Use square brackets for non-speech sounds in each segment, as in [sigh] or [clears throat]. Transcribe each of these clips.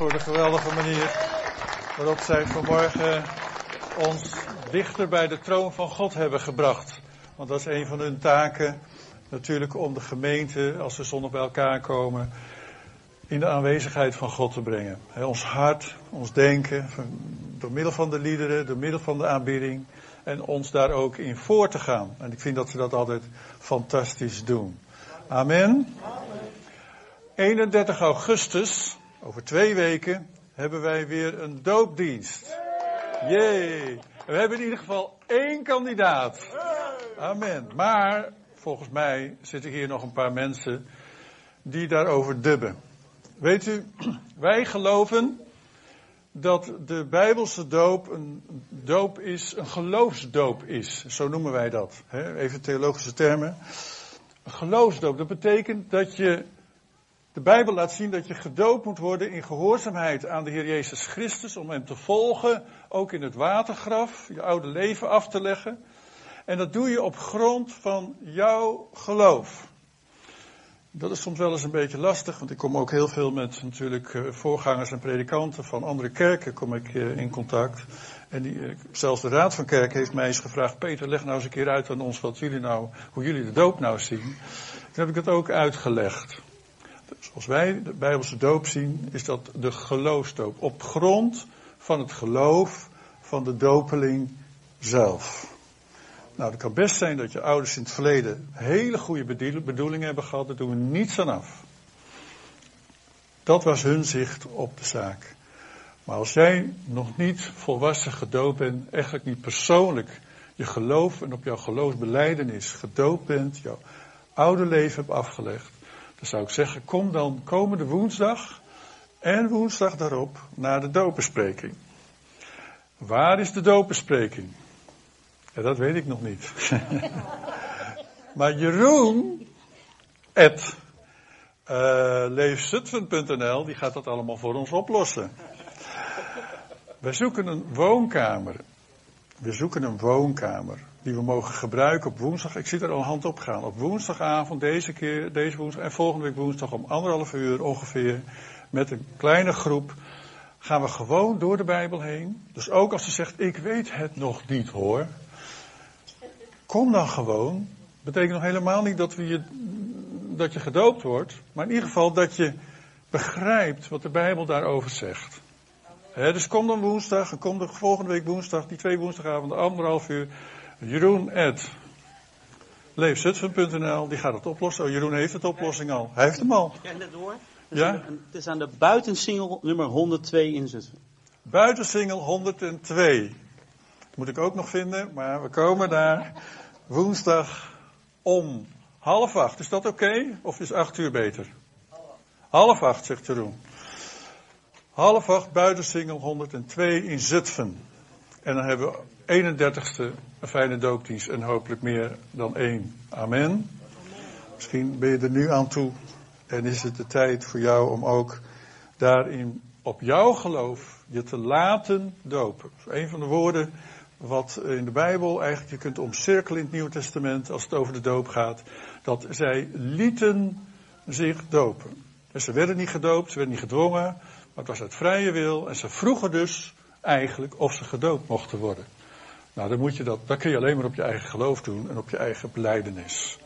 voor de geweldige manier waarop zij vanmorgen ons dichter bij de troon van God hebben gebracht. Want dat is een van hun taken, natuurlijk om de gemeente, als we zondag bij elkaar komen, in de aanwezigheid van God te brengen. ons hart, ons denken, door middel van de liederen, door middel van de aanbidding. En ons daar ook in voor te gaan. En ik vind dat ze dat altijd fantastisch doen. Amen. 31 augustus, over twee weken, hebben wij weer een doopdienst. Jee. We hebben in ieder geval één kandidaat. Amen. Maar volgens mij zitten hier nog een paar mensen die daarover dubben. Weet u, [clears throat] wij geloven dat de Bijbelse doop een doop is, een geloofsdoop is. Zo noemen wij dat. Even theologische termen. Een geloofsdoop, dat betekent dat je, de Bijbel laat zien dat je gedoopt moet worden in gehoorzaamheid aan de Heer Jezus Christus, om Hem te volgen, ook in het watergraf, je oude leven af te leggen. En dat doe je op grond van jouw geloof. Dat is soms wel eens een beetje lastig, want ik kom ook heel veel met natuurlijk eh, voorgangers en predikanten van andere kerken kom ik eh, in contact. En die, eh, zelfs de Raad van Kerk heeft mij eens gevraagd, Peter, leg nou eens een keer uit aan ons wat jullie nou, hoe jullie de doop nou zien. Toen heb ik het ook uitgelegd. Zoals wij de Bijbelse doop zien, is dat de geloofsdoop. Op grond van het geloof van de dopeling zelf. Nou, het kan best zijn dat je ouders in het verleden hele goede bedoelingen hebben gehad. Daar doen we niets aan af. Dat was hun zicht op de zaak. Maar als jij nog niet volwassen gedoopt bent, eigenlijk niet persoonlijk je geloof en op jouw geloofsbeleidenis gedoopt bent, jouw oude leven hebt afgelegd, dan zou ik zeggen, kom dan komende woensdag en woensdag daarop naar de doopbespreking. Waar is de doopbespreking? Ja, dat weet ik nog niet. [laughs] maar Jeroen, at uh, die gaat dat allemaal voor ons oplossen. Wij zoeken een woonkamer. We zoeken een woonkamer die we mogen gebruiken op woensdag. Ik zie er al hand op gaan. Op woensdagavond, deze keer, deze woensdag en volgende week woensdag om anderhalf uur ongeveer. Met een kleine groep gaan we gewoon door de Bijbel heen. Dus ook als ze zegt, ik weet het nog niet hoor. Kom dan gewoon. Betekent nog helemaal niet dat, we je, dat je gedoopt wordt. Maar in ieder geval dat je begrijpt wat de Bijbel daarover zegt. dus kom dan woensdag, kom de volgende week woensdag, die twee woensdagavonden, anderhalf uur. Jeroen Ed. Leefzutphen.nl, die gaat het oplossen. Oh, Jeroen heeft het oplossing al. Hij heeft hem al. Ja, net hoor. Het ja? het is aan de buitensingel nummer 102 in Zutphen. Buitensingel 102. Moet ik ook nog vinden, maar we komen daar woensdag om half acht. Is dat oké? Of is acht uur beter? Half acht, zegt Jeroen. Half acht, buitensingel 102 in Zutphen. En dan hebben we 31ste een fijne doopdienst en hopelijk meer dan één. Amen. Misschien ben je er nu aan toe en is het de tijd voor jou om ook daarin op jouw geloof je te laten dopen. een van de woorden wat in de Bijbel eigenlijk je kunt omcirkelen in het Nieuwe Testament als het over de doop gaat. Dat zij lieten zich dopen. Dus ze werden niet gedoopt, ze werden niet gedwongen, maar het was uit vrije wil. En ze vroegen dus eigenlijk of ze gedoopt mochten worden. Nou, dan moet je dat, dat kun je alleen maar op je eigen geloof doen en op je eigen beleidenis.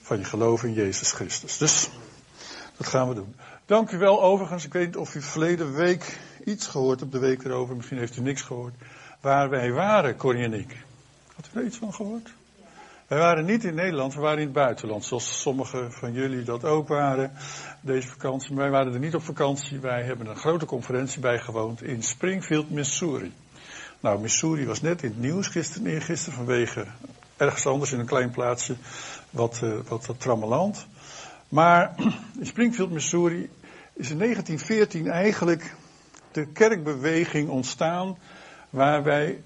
Van je geloof in Jezus Christus. Dus, dat gaan we doen. Dank u wel overigens. Ik weet niet of u verleden week iets gehoord hebt, de week erover. Misschien heeft u niks gehoord waar wij waren, Corrie en ik. Had u er iets van gehoord? Wij waren niet in Nederland, we waren in het buitenland, zoals sommigen van jullie dat ook waren, deze vakantie. Maar wij waren er niet op vakantie, wij hebben een grote conferentie bijgewoond in Springfield, Missouri. Nou, Missouri was net in het nieuws gisteren, eergisteren vanwege ergens anders in een klein plaatsje, wat, uh, wat, wat trammeland. Maar [clears throat] in Springfield, Missouri is in 1914 eigenlijk de kerkbeweging ontstaan waar wij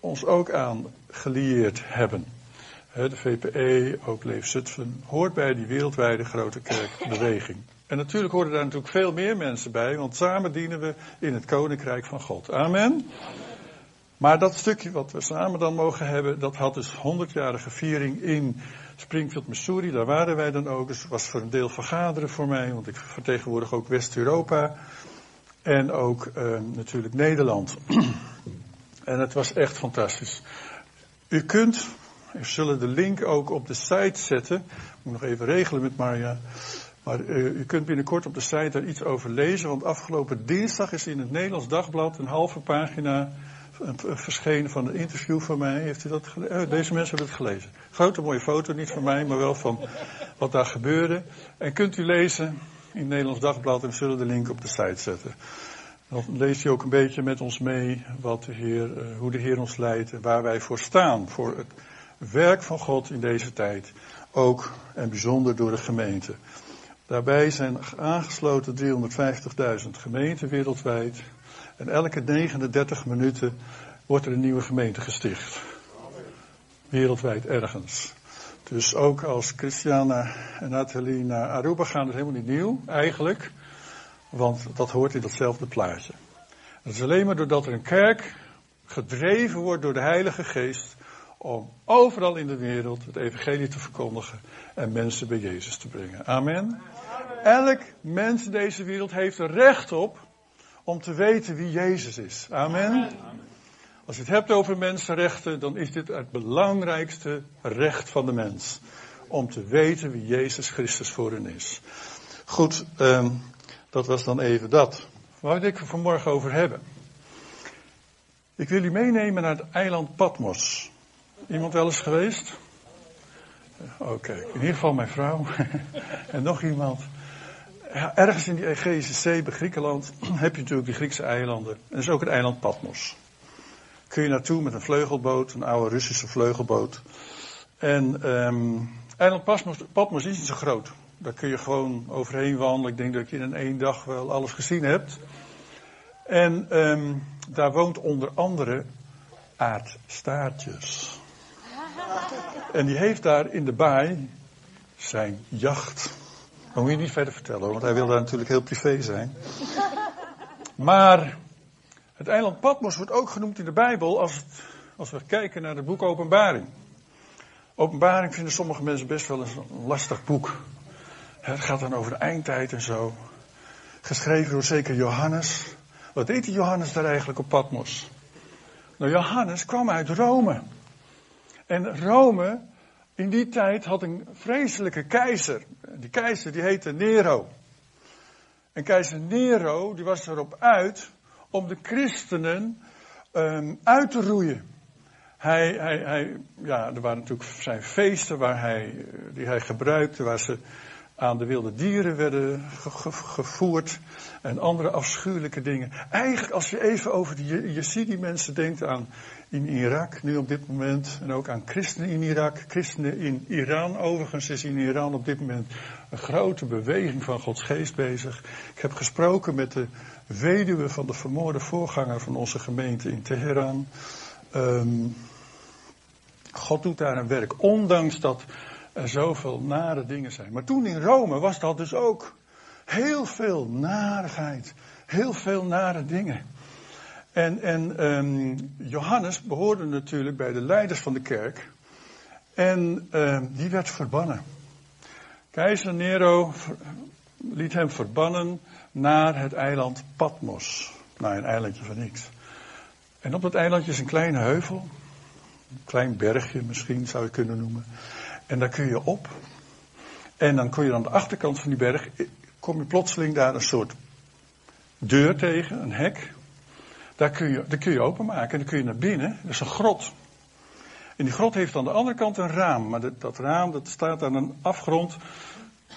ons ook aan gelieerd hebben. De VPE, ook Leef Zutphen, hoort bij die wereldwijde grote kerkbeweging. En natuurlijk horen daar natuurlijk veel meer mensen bij, want samen dienen we in het koninkrijk van God. Amen. Maar dat stukje wat we samen dan mogen hebben, dat had dus 100-jarige viering in Springfield, Missouri. Daar waren wij dan ook. Dus het was voor een deel vergaderen voor mij, want ik vertegenwoordig ook West-Europa. En ook uh, natuurlijk Nederland. [clears throat] en het was echt fantastisch. U kunt, we zullen de link ook op de site zetten. Ik moet nog even regelen met Marja. Maar uh, u kunt binnenkort op de site daar iets over lezen. Want afgelopen dinsdag is in het Nederlands Dagblad een halve pagina verschenen van een interview van mij. Heeft u dat gelezen? Oh, deze mensen hebben het gelezen. Grote mooie foto, niet van mij, maar wel van wat daar gebeurde. En kunt u lezen in het Nederlands Dagblad en we zullen de link op de site zetten. Dan leest u ook een beetje met ons mee wat de Heer, uh, hoe de Heer ons leidt en waar wij voor staan. Voor het werk van God in deze tijd. Ook en bijzonder door de gemeente. Daarbij zijn aangesloten 350.000 gemeenten wereldwijd. En elke 39 minuten wordt er een nieuwe gemeente gesticht. Wereldwijd ergens. Dus ook als Christiana en Nathalie naar Aruba gaan, is helemaal niet nieuw, eigenlijk. Want dat hoort in datzelfde plaatje. Het is alleen maar doordat er een kerk gedreven wordt door de Heilige Geest om overal in de wereld het evangelie te verkondigen en mensen bij Jezus te brengen. Amen. Elk mens in deze wereld heeft er recht op om te weten wie Jezus is. Amen. Als je het hebt over mensenrechten, dan is dit het belangrijkste recht van de mens. Om te weten wie Jezus Christus voor hen is. Goed, um, dat was dan even dat. Waar wil ik er vanmorgen over hebben? Ik wil u meenemen naar het eiland Patmos. Iemand wel eens geweest? Oké, in ieder geval mijn vrouw. [laughs] en nog iemand. Ergens in die Egeïsche Zee bij Griekenland [clears throat] heb je natuurlijk die Griekse eilanden. En dat is ook het eiland Patmos. Kun je naartoe met een vleugelboot, een oude Russische vleugelboot. En um, eiland Patmos, Patmos is niet zo groot. Daar kun je gewoon overheen wandelen. Ik denk dat je in één dag wel alles gezien hebt. En um, daar woont onder andere aardstaartjes. [laughs] En die heeft daar in de baai zijn jacht. Dat moet je niet verder vertellen, want hij wil daar natuurlijk heel privé zijn. Maar het eiland Patmos wordt ook genoemd in de Bijbel als, als we kijken naar het boek Openbaring. Openbaring vinden sommige mensen best wel een lastig boek. Het gaat dan over de eindtijd en zo. Geschreven door zeker Johannes. Wat deed die Johannes daar eigenlijk op Patmos? Nou, Johannes kwam uit Rome. En Rome in die tijd had een vreselijke keizer. Die keizer die heette Nero. En keizer Nero die was erop uit om de christenen um, uit te roeien. Hij, hij, hij, ja, er waren natuurlijk zijn feesten waar hij, die hij gebruikte, waar ze aan de wilde dieren werden gevoerd en andere afschuwelijke dingen. Eigenlijk als je even over die Yazidi-mensen denkt aan in Irak nu op dit moment en ook aan christenen in Irak, christenen in Iran. Overigens is in Iran op dit moment een grote beweging van Gods geest bezig. Ik heb gesproken met de weduwe van de vermoorde voorganger van onze gemeente in Teheran. Um, God doet daar een werk, ondanks dat er zoveel nare dingen zijn. Maar toen in Rome was dat dus ook heel veel narigheid, heel veel nare dingen. En, en um, Johannes behoorde natuurlijk bij de leiders van de kerk. En um, die werd verbannen. Keizer Nero liet hem verbannen naar het eiland Patmos. Naar een eilandje van niks. En op dat eilandje is een kleine heuvel. Een klein bergje misschien zou je kunnen noemen. En daar kun je op. En dan kun je aan de achterkant van die berg, kom je plotseling daar een soort deur tegen, een hek. Daar kun je, daar kun je openmaken en dan kun je naar binnen. Dat is een grot. En die grot heeft aan de andere kant een raam. Maar dat, dat raam dat staat aan een afgrond.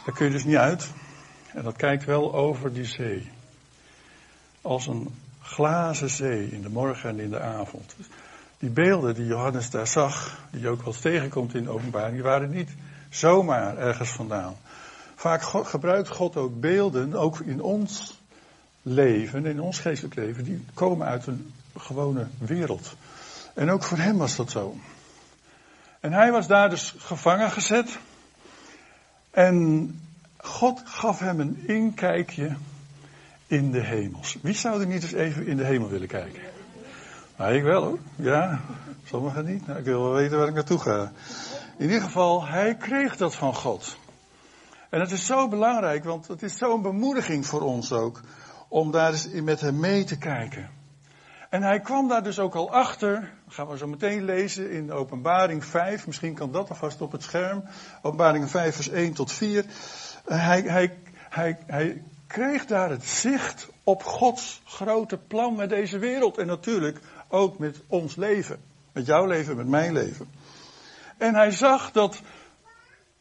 Daar kun je dus niet uit. En dat kijkt wel over die zee. Als een glazen zee in de morgen en in de avond. Die beelden die Johannes daar zag, die je ook wel tegenkomt in de openbaring, die waren niet zomaar ergens vandaan. Vaak gebruikt God ook beelden, ook in ons leven, in ons geestelijk leven, die komen uit een gewone wereld. En ook voor hem was dat zo. En hij was daar dus gevangen gezet. En God gaf hem een inkijkje in de hemels. Wie zou er niet eens even in de hemel willen kijken? Nou, ik wel hoor. Ja, sommigen niet. Nou, ik wil wel weten waar ik naartoe ga. In ieder geval, hij kreeg dat van God. En het is zo belangrijk, want het is zo'n bemoediging voor ons ook. Om daar eens met hem mee te kijken. En hij kwam daar dus ook al achter, gaan we zo meteen lezen in openbaring 5, misschien kan dat alvast op het scherm, openbaring 5 vers 1 tot 4. Hij, hij, hij, hij kreeg daar het zicht op Gods grote plan met deze wereld en natuurlijk ook met ons leven. Met jouw leven, met mijn leven. En hij zag dat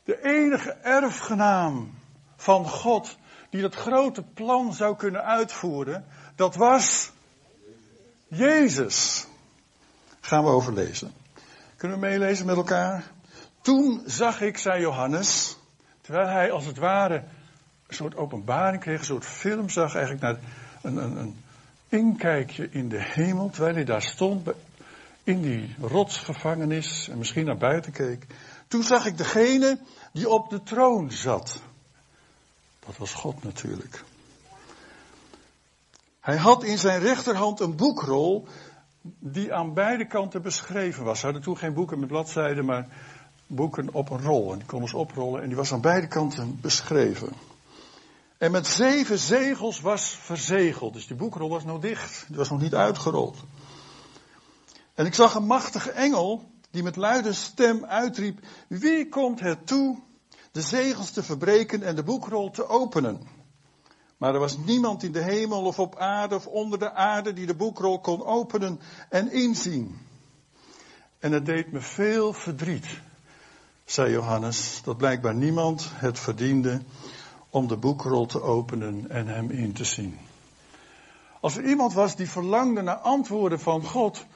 de enige erfgenaam van God die dat grote plan zou kunnen uitvoeren, dat was Jezus. Gaan we overlezen. Kunnen we meelezen met elkaar? Toen zag ik, zei Johannes, terwijl hij als het ware een soort openbaring kreeg, een soort film zag, eigenlijk naar een, een, een inkijkje in de hemel, terwijl hij daar stond in die rotsgevangenis en misschien naar buiten keek. Toen zag ik degene die op de troon zat. Dat was God natuurlijk. Hij had in zijn rechterhand een boekrol die aan beide kanten beschreven was. Ze hadden toen geen boeken met bladzijden, maar boeken op een rol. En die konden ze oprollen en die was aan beide kanten beschreven. En met zeven zegels was verzegeld. Dus die boekrol was nog dicht. Die was nog niet uitgerold. En ik zag een machtige engel die met luide stem uitriep: Wie komt het toe de zegels te verbreken en de boekrol te openen? Maar er was niemand in de hemel of op aarde of onder de aarde die de boekrol kon openen en inzien. En het deed me veel verdriet, zei Johannes, dat blijkbaar niemand het verdiende om de boekrol te openen en hem in te zien. Als er iemand was die verlangde naar antwoorden van God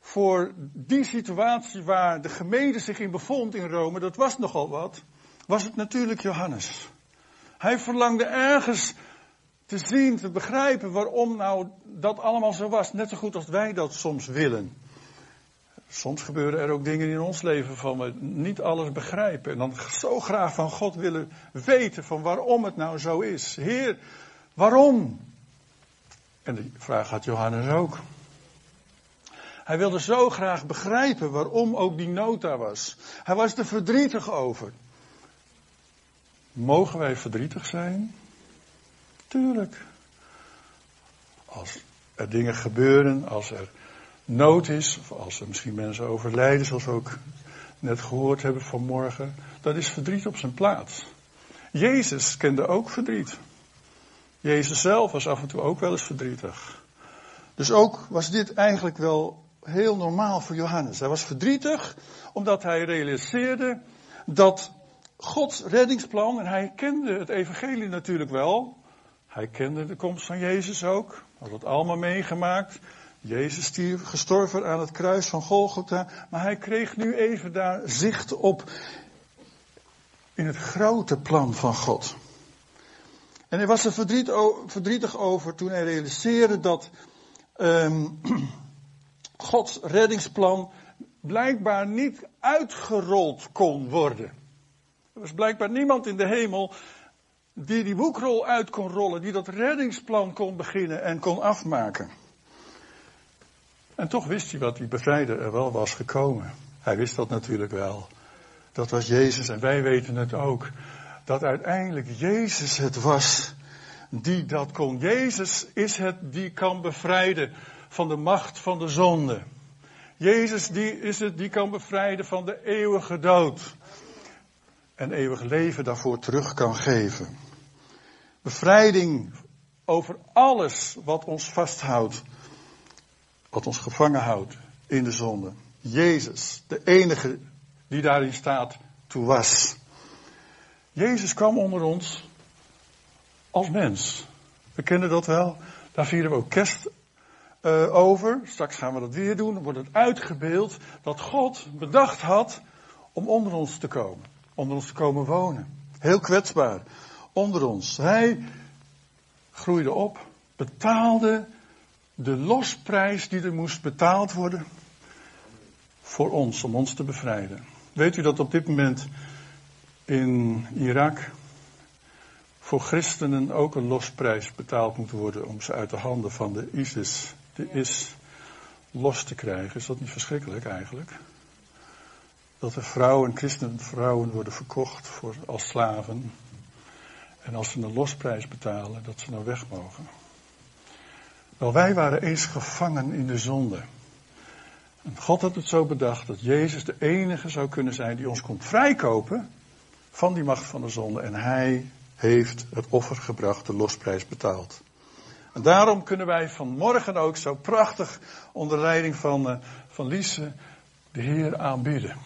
voor die situatie waar de gemeente zich in bevond in Rome, dat was nogal wat, was het natuurlijk Johannes. Hij verlangde ergens te zien, te begrijpen waarom nou dat allemaal zo was. Net zo goed als wij dat soms willen. Soms gebeuren er ook dingen in ons leven van we niet alles begrijpen. En dan zo graag van God willen weten van waarom het nou zo is. Heer, waarom? En die vraag had Johannes ook. Hij wilde zo graag begrijpen waarom ook die nota was. Hij was er verdrietig over. Mogen wij verdrietig zijn? Tuurlijk. Als er dingen gebeuren, als er nood is, of als er misschien mensen overlijden, zoals we ook net gehoord hebben vanmorgen, dat is verdriet op zijn plaats. Jezus kende ook verdriet. Jezus zelf was af en toe ook wel eens verdrietig. Dus ook was dit eigenlijk wel heel normaal voor Johannes. Hij was verdrietig omdat hij realiseerde dat Gods reddingsplan, en hij kende het evangelie natuurlijk wel, hij kende de komst van Jezus ook, had het allemaal meegemaakt. Jezus stierf, gestorven aan het kruis van Golgotha, maar hij kreeg nu even daar zicht op in het grote plan van God. En hij was er verdrietig over toen hij realiseerde dat um, [clears throat] Gods reddingsplan blijkbaar niet uitgerold kon worden. Er was blijkbaar niemand in de hemel die die boekrol uit kon rollen, die dat reddingsplan kon beginnen en kon afmaken. En toch wist hij wat die bevrijder er wel was gekomen. Hij wist dat natuurlijk wel. Dat was Jezus en wij weten het ook. Dat uiteindelijk Jezus het was die dat kon. Jezus is het die kan bevrijden van de macht van de zonde. Jezus die is het die kan bevrijden van de eeuwige dood. En eeuwig leven daarvoor terug kan geven. Bevrijding over alles wat ons vasthoudt. Wat ons gevangen houdt in de zonde. Jezus, de enige die daarin staat, toe was. Jezus kwam onder ons als mens. We kennen dat wel. Daar vieren we ook kerst uh, over. Straks gaan we dat weer doen. Dan wordt het uitgebeeld dat God bedacht had om onder ons te komen. Onder ons te komen wonen. Heel kwetsbaar. Onder ons. Hij groeide op. Betaalde de losprijs die er moest betaald worden. Voor ons, om ons te bevrijden. Weet u dat op dit moment in Irak voor christenen ook een losprijs betaald moet worden om ze uit de handen van de ISIS is los te krijgen. Is dat niet verschrikkelijk eigenlijk? Dat er vrouwen, christenvrouwen worden verkocht voor, als slaven. En als ze een losprijs betalen, dat ze nou weg mogen. Wel, wij waren eens gevangen in de zonde. En God had het zo bedacht dat Jezus de enige zou kunnen zijn die ons kon vrijkopen van die macht van de zonde. En hij heeft het offer gebracht, de losprijs betaald. En daarom kunnen wij vanmorgen ook zo prachtig onder leiding van, uh, van Lise de Heer aanbidden.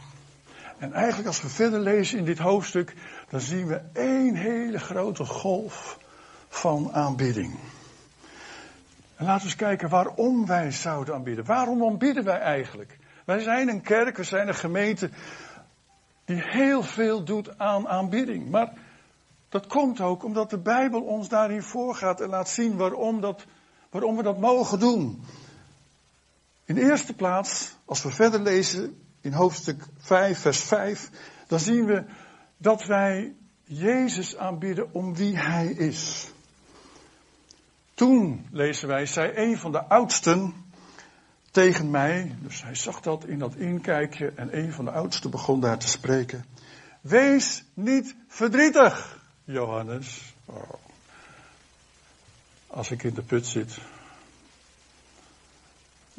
En eigenlijk als we verder lezen in dit hoofdstuk, dan zien we één hele grote golf van aanbidding. En laten we eens kijken waarom wij zouden aanbidden. Waarom aanbidden wij eigenlijk? Wij zijn een kerk, we zijn een gemeente die heel veel doet aan aanbidding. Maar dat komt ook omdat de Bijbel ons daarin voorgaat en laat zien waarom, dat, waarom we dat mogen doen. In de eerste plaats, als we verder lezen in hoofdstuk 5, vers 5, dan zien we dat wij Jezus aanbidden om wie Hij is. Toen, lezen wij, zei een van de oudsten tegen mij, dus hij zag dat in dat inkijkje en een van de oudsten begon daar te spreken. Wees niet verdrietig, Johannes. Oh. Als ik in de put zit,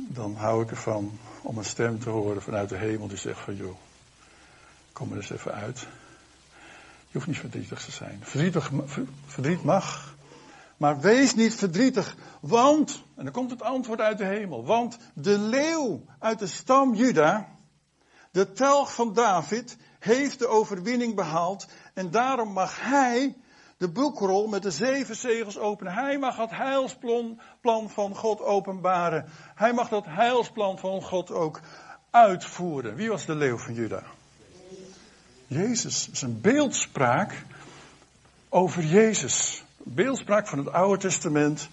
dan hou ik ervan om een stem te horen vanuit de hemel die zegt van joh, kom er eens even uit. Je hoeft niet verdrietig te zijn. Verdrietig, verdriet mag, maar wees niet verdrietig, want, en dan komt het antwoord uit de hemel, want de leeuw uit de stam Juda, de telg van David, heeft de overwinning behaald en daarom mag hij de boekrol met de zeven zegels openen. Hij mag het heilsplan van God openbaren. Hij mag dat heilsplan van God ook uitvoeren. Wie was de leeuw van Juda? Jezus. Dat een beeldspraak over Jezus. Beeldspraak van het Oude Testament.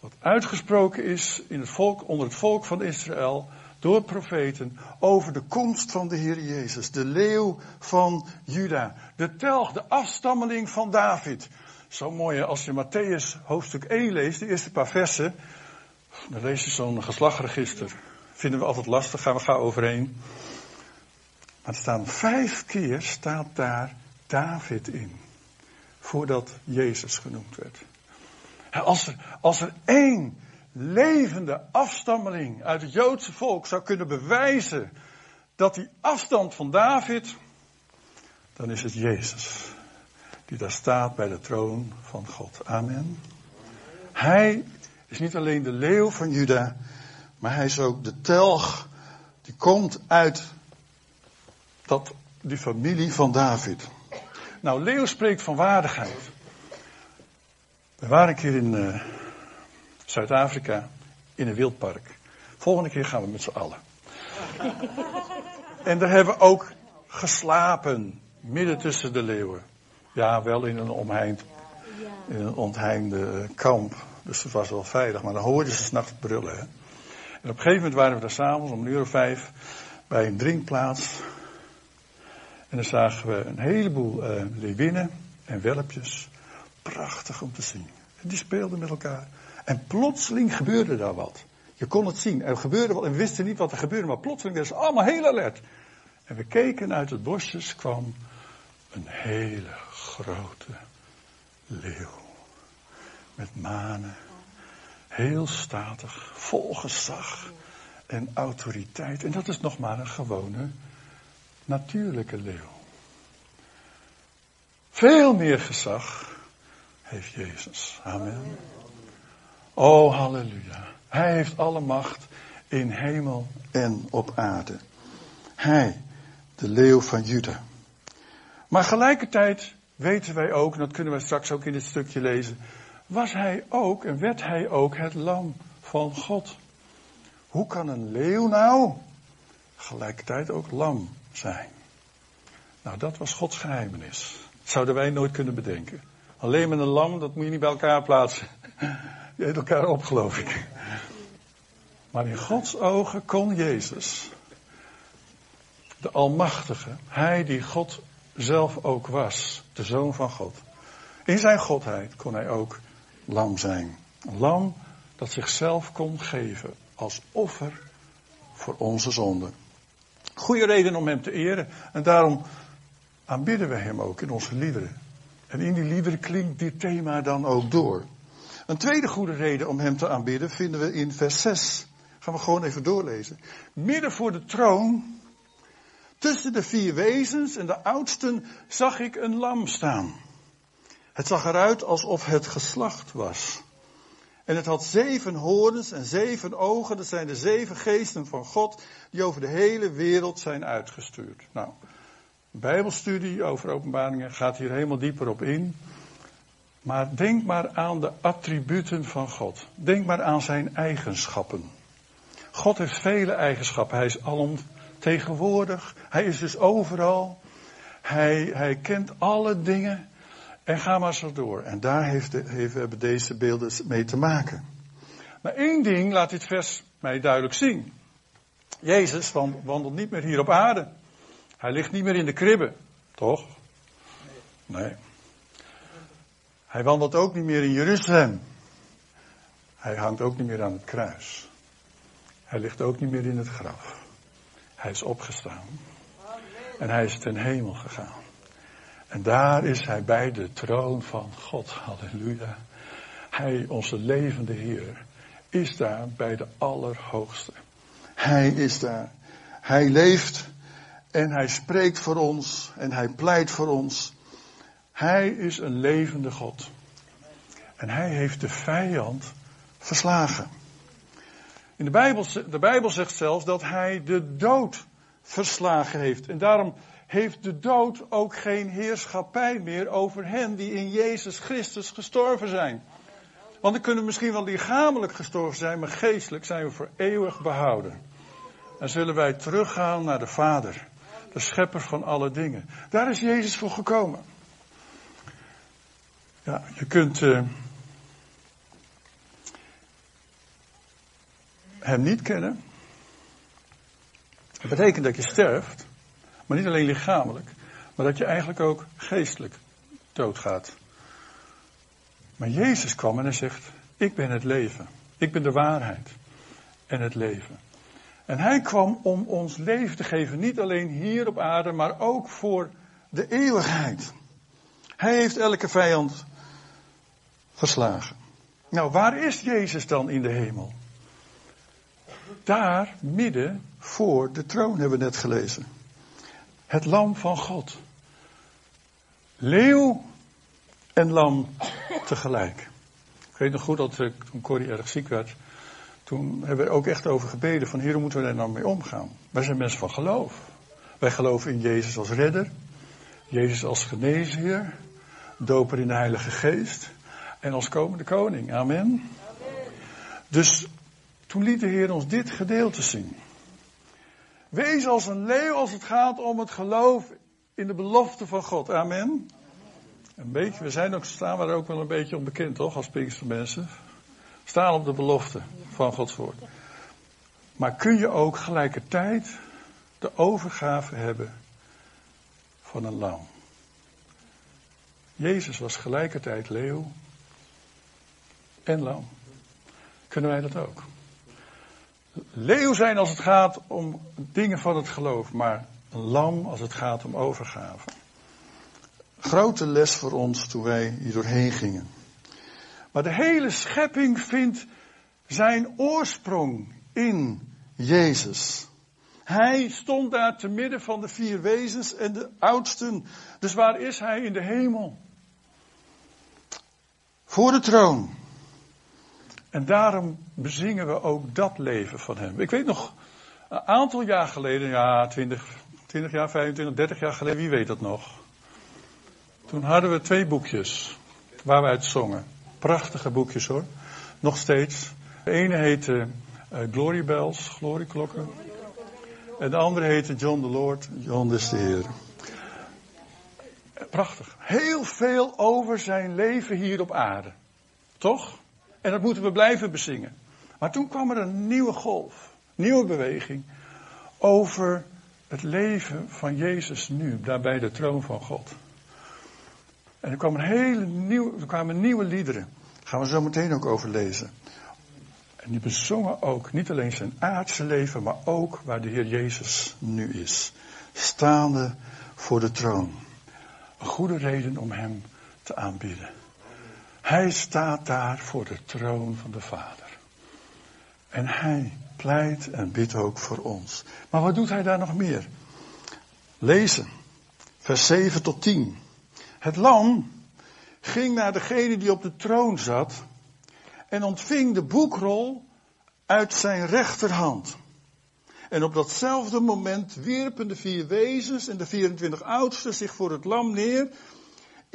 Wat uitgesproken is in het volk, onder het volk van Israël door profeten over de komst van de Heer Jezus, de leeuw van Juda, de telg, de afstammeling van David. Zo mooi als je Matthäus hoofdstuk 1 leest, de eerste paar versen, dan lees je zo'n geslachtregister. Vinden we altijd lastig, gaan we gaan overheen. Maar er staan vijf keer staat daar David in, voordat Jezus genoemd werd. Als er, als er één levende afstammeling uit het Joodse volk zou kunnen bewijzen dat die afstand van David, dan is het Jezus. Die daar staat bij de troon van God. Amen. Hij is niet alleen de leeuw van Juda, maar hij is ook de telg die komt uit dat, die familie van David. Nou, leeuw spreekt van waardigheid. We waren een keer in, uh, Zuid-Afrika in een wildpark. Volgende keer gaan we met z'n allen. en daar hebben we ook geslapen, midden tussen de leeuwen. Ja, wel in een omheind, in een ontheinde kamp. Dus het was wel veilig, maar dan hoorden ze s'nachts brullen. Hè? En op een gegeven moment waren we daar s'avonds om een uur of vijf bij een drinkplaats. En dan zagen we een heleboel uh, leeuwinnen en welpjes. Prachtig om te zien. En die speelden met elkaar. En plotseling gebeurde daar wat. Je kon het zien. Er gebeurde wat en we wisten niet wat er gebeurde, maar plotseling werden ze allemaal heel alert. En we keken uit het bosjes, kwam een hele grote leeuw. Met manen. Heel statig, vol gezag en autoriteit. En dat is nog maar een gewone, natuurlijke leeuw. Veel meer gezag heeft Jezus. Amen. Oh, halleluja. Hij heeft alle macht in hemel en op aarde. Hij, de leeuw van Juda. Maar gelijkertijd weten wij ook, en dat kunnen we straks ook in dit stukje lezen, was hij ook en werd hij ook het lam van God. Hoe kan een leeuw nou gelijkertijd ook lam zijn? Nou, dat was Gods geheimenis. Dat zouden wij nooit kunnen bedenken. Alleen met een lam, dat moet je niet bij elkaar plaatsen. [laughs] Je elkaar op, geloof ik. Maar in Gods ogen kon Jezus, de Almachtige, Hij die God zelf ook was, de Zoon van God. In zijn Godheid kon Hij ook lam zijn. Een lam dat zichzelf kon geven als offer voor onze zonde. Goede reden om Hem te eren en daarom aanbidden we Hem ook in onze liederen. En in die liederen klinkt dit thema dan ook door. Een tweede goede reden om hem te aanbidden vinden we in vers 6. Gaan we gewoon even doorlezen. Midden voor de troon, tussen de vier wezens en de oudsten, zag ik een lam staan. Het zag eruit alsof het geslacht was. En het had zeven horens en zeven ogen. Dat zijn de zeven geesten van God die over de hele wereld zijn uitgestuurd. Nou, Bijbelstudie over openbaringen gaat hier helemaal dieper op in. Maar denk maar aan de attributen van God. Denk maar aan zijn eigenschappen. God heeft vele eigenschappen. Hij is alomtegenwoordig. Hij is dus overal. Hij, hij kent alle dingen. En ga maar zo door. En daar heeft, hebben deze beelden mee te maken. Maar één ding laat dit vers mij duidelijk zien. Jezus wandelt niet meer hier op aarde. Hij ligt niet meer in de kribbe, toch? Nee. Hij wandelt ook niet meer in Jeruzalem. Hij hangt ook niet meer aan het kruis. Hij ligt ook niet meer in het graf. Hij is opgestaan. En hij is ten hemel gegaan. En daar is hij bij de troon van God. Halleluja. Hij, onze levende Heer, is daar bij de Allerhoogste. Hij is daar. Hij leeft en hij spreekt voor ons en hij pleit voor ons. Hij is een levende God. En hij heeft de vijand verslagen. In de Bijbel, de Bijbel zegt zelfs dat hij de dood verslagen heeft. En daarom heeft de dood ook geen heerschappij meer over hen die in Jezus Christus gestorven zijn. Want dan kunnen misschien wel lichamelijk gestorven zijn, maar geestelijk zijn we voor eeuwig behouden. En zullen wij teruggaan naar de Vader, de schepper van alle dingen. Daar is Jezus voor gekomen. Ja, je kunt uh, hem niet kennen. Dat betekent dat je sterft. Maar niet alleen lichamelijk, maar dat je eigenlijk ook geestelijk doodgaat. Maar Jezus kwam en hij zegt, ik ben het leven. Ik ben de waarheid en het leven. En hij kwam om ons leven te geven, niet alleen hier op aarde, maar ook voor de eeuwigheid. Hij heeft elke vijand verslagen. Nou, waar is Jezus dan in de hemel? Daar midden voor de troon hebben we net gelezen. Het lam van God. Leeuw en lam tegelijk. Ik weet nog goed dat eh, toen Corrie erg ziek werd. Toen hebben we ook echt over gebeden van hier moeten we daar nou mee omgaan. Wij zijn mensen van geloof. Wij geloven in Jezus als redder. Jezus als geneesheer. Doper in de Heilige Geest. En als komende koning. Amen. Dus toen liet de Heer ons dit gedeelte zien. Wees als een leeuw als het gaat om het geloof in de belofte van God. Amen. Een beetje, we zijn ook, staan er ook wel een beetje onbekend, toch, als mensen. Staan op de belofte van Gods woord. Maar kun je ook gelijkertijd de overgave hebben van een lam? Jezus was gelijkertijd leeuw en lam. Kunnen wij dat ook? leeuw zijn als het gaat om dingen van het geloof, maar lam als het gaat om overgave. Grote les voor ons toen wij hier doorheen gingen. Maar de hele schepping vindt zijn oorsprong in Jezus. Hij stond daar te midden van de vier wezens en de oudsten. Dus waar is hij in de hemel? Voor de troon. En daarom bezingen we ook dat leven van hem. Ik weet nog, een aantal jaar geleden, ja, 20, 20 jaar, 25, 30 jaar geleden, wie weet dat nog? Toen hadden we twee boekjes waar we uit zongen. Prachtige boekjes hoor. Nog steeds. De ene heette uh, Glory Bells, Glorieklokken. En de andere heette John the Lord, John is de Heer. Prachtig. Heel veel over zijn leven hier op aarde. Toch? En dat moeten we blijven bezingen. Maar toen kwam er een nieuwe golf, nieuwe beweging over het leven van Jezus nu, daar bij de troon van God. En er kwamen, hele nieuwe, er kwamen nieuwe liederen. Daar gaan we zo meteen ook over lezen. En die bezongen ook niet alleen zijn aardse leven, maar ook waar de Heer Jezus nu is. Staande voor de troon. Een goede reden om Hem te aanbieden. Hij staat daar voor de troon van de Vader. En hij pleit en bidt ook voor ons. Maar wat doet hij daar nog meer? Lezen. Vers 7 tot 10. Het lam ging naar degene die op de troon zat en ontving de boekrol uit zijn rechterhand. En op datzelfde moment wierpen de vier wezens en de 24 oudsten zich voor het lam neer.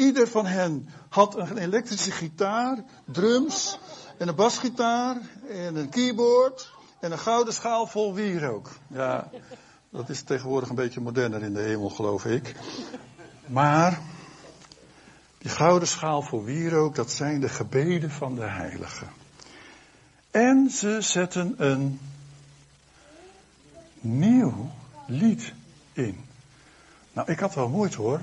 Ieder van hen had een elektrische gitaar, drums en een basgitaar en een keyboard en een gouden schaal vol wierook. Ja, dat is tegenwoordig een beetje moderner in de hemel, geloof ik. Maar die gouden schaal vol wierook, dat zijn de gebeden van de heiligen. En ze zetten een nieuw lied in. Nou, ik had wel moeite hoor.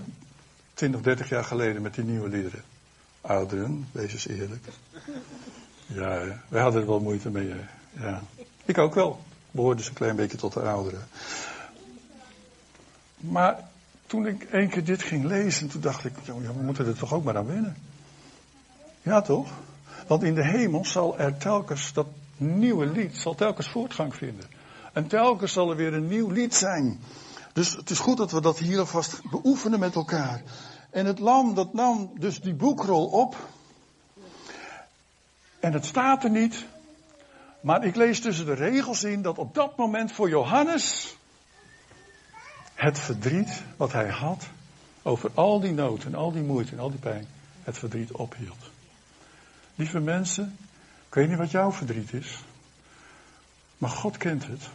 20 of 30 jaar geleden met die nieuwe liederen. Ouderen, wees eens eerlijk. Ja, wij hadden er wel moeite mee. Ja. Ik ook wel. Behoorde dus een klein beetje tot de ouderen. Maar toen ik één keer dit ging lezen, toen dacht ik, ja, we moeten er toch ook maar aan wennen. Ja, toch? Want in de hemel zal er telkens dat nieuwe lied, zal telkens voortgang vinden. En telkens zal er weer een nieuw lied zijn. Dus het is goed dat we dat hier alvast beoefenen met elkaar. En het lam, dat nam dus die boekrol op. En het staat er niet. Maar ik lees tussen de regels in dat op dat moment voor Johannes het verdriet wat hij had over al die nood en al die moeite en al die pijn, het verdriet ophield. Lieve mensen, ik weet niet wat jouw verdriet is, maar God kent het.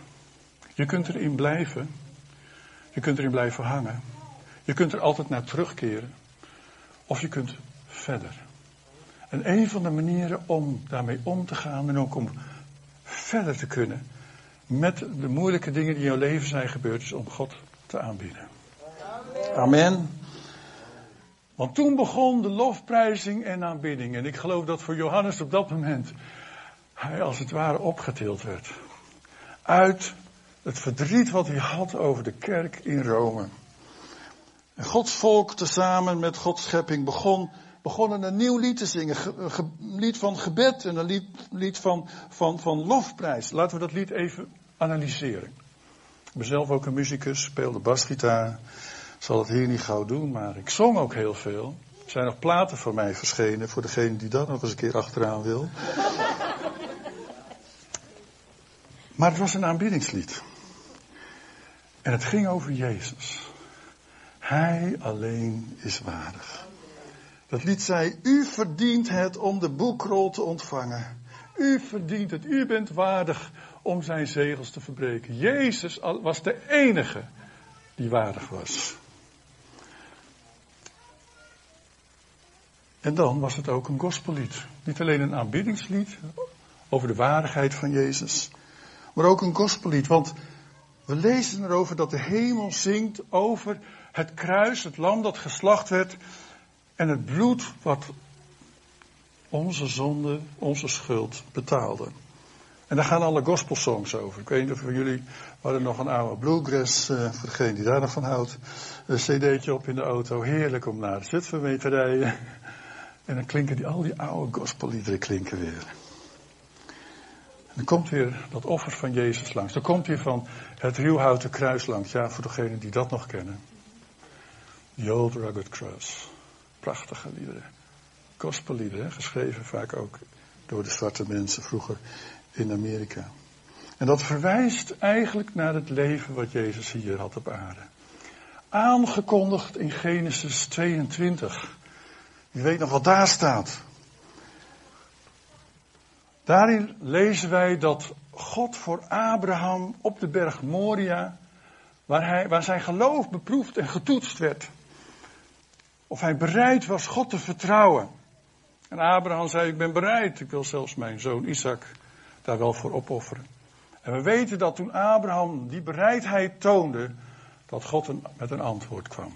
Je kunt erin blijven, je kunt erin blijven hangen, je kunt er altijd naar terugkeren, of je kunt verder. En een van de manieren om daarmee om te gaan en ook om verder te kunnen met de moeilijke dingen die in jouw leven zijn gebeurd, is om God te aanbieden. Amen. Want toen begon de lofprijzing en aanbidding. En ik geloof dat voor Johannes op dat moment hij als het ware opgetild werd. Uit het verdriet wat hij had over de kerk in Rome. En Gods volk tezamen met Gods schepping begon, begonnen een nieuw lied te zingen. Een lied van gebed en een lied, lied van, van, van lofprijs. Laten we dat lied even analyseren. Ik ben zelf ook een muzikus, speelde basgitaar. Zal het hier niet gauw doen, maar ik zong ook heel veel. Er zijn nog platen van mij verschenen voor degene die dat nog eens een keer achteraan wil. maar het was een aanbiddingslied. En het ging over Jezus. Hij alleen is waardig. Dat lied zei, u verdient het om de boekrol te ontvangen. U verdient het, u bent waardig om zijn zegels te verbreken. Jezus was de enige die waardig was. En dan was het ook een gospellied. Niet alleen een aanbiddingslied over de waardigheid van Jezus, maar ook een gospellied. Want we lezen erover dat de hemel zingt over het kruis, het lam dat geslacht werd en het bloed wat onze zonde, onze schuld betaalde. En daar gaan alle gospelsongs over. Ik weet niet of van jullie hadden nog een oude bluegrass, uh, voor degene die daar nog van houdt, een cd'tje op in de auto. Heerlijk om naar Zutphen mee te rijden. En dan klinken die, al die oude gospelliederen klinken weer. Dan komt weer dat offer van Jezus langs. Dan komt weer van het ruwhouten kruis langs. Ja, voor degenen die dat nog kennen. The Old Rugged Cross. Prachtige liederen. Gospelliederen, geschreven vaak ook door de zwarte mensen vroeger in Amerika. En dat verwijst eigenlijk naar het leven wat Jezus hier had op aarde. Aangekondigd in Genesis 22. Je weet nog wat daar staat. Daarin lezen wij dat God voor Abraham op de berg Moria, waar, hij, waar zijn geloof beproefd en getoetst werd, of hij bereid was God te vertrouwen. En Abraham zei, ik ben bereid, ik wil zelfs mijn zoon Isaac daar wel voor opofferen. En we weten dat toen Abraham die bereidheid toonde, dat God met een antwoord kwam.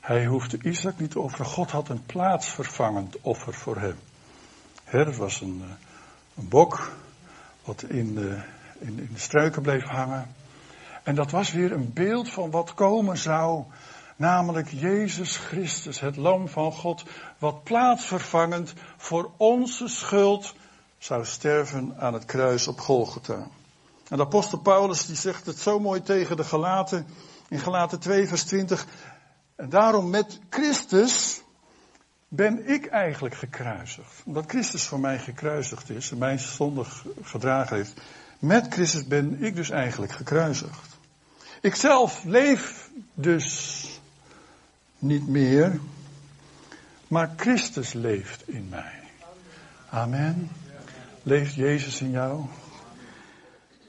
Hij hoefde Isaac niet te offeren. God had een plaatsvervangend offer voor hem. He, dat was een, eh, een bok wat in de, in, in de struiken bleef hangen. En dat was weer een beeld van wat komen zou Namelijk Jezus Christus, het lam van God, wat plaatsvervangend voor onze schuld zou sterven aan het kruis op Golgotha. En de apostel Paulus die zegt het zo mooi tegen de Galaten in Galaten 2 vers 20. En daarom met Christus ben ik eigenlijk gekruisigd. Omdat Christus voor mij gekruisigd is en mijn zonde gedragen heeft. Met Christus ben ik dus eigenlijk gekruisigd. Ikzelf leef dus niet meer, maar Christus leeft in mij. Amen. Leeft Jezus in jou?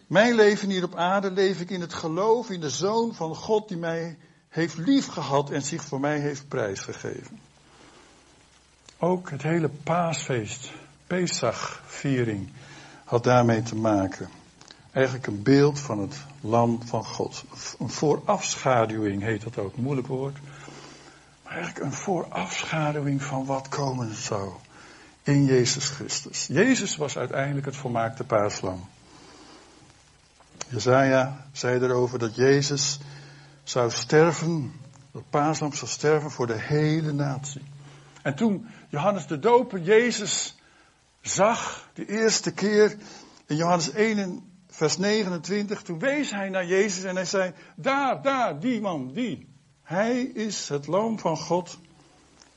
Mijn leven hier op aarde leef ik in het geloof in de Zoon van God die mij heeft liefgehad en zich voor mij heeft prijsgegeven. Ook het hele paasfeest, Pesach-viering, had daarmee te maken. Eigenlijk een beeld van het lam van God. Een voorafschaduwing heet dat ook, moeilijk woord. Maar eigenlijk een voorafschaduwing van wat komen zou in Jezus Christus. Jezus was uiteindelijk het volmaakte paaslam. Jezaja zei erover dat Jezus zou sterven, dat paaslam zou sterven voor de hele natie. En toen Johannes de Doper Jezus zag, de eerste keer in Johannes 1 vers 29, toen wees hij naar Jezus en hij zei, daar, daar, die man, die. Hij is het lam van God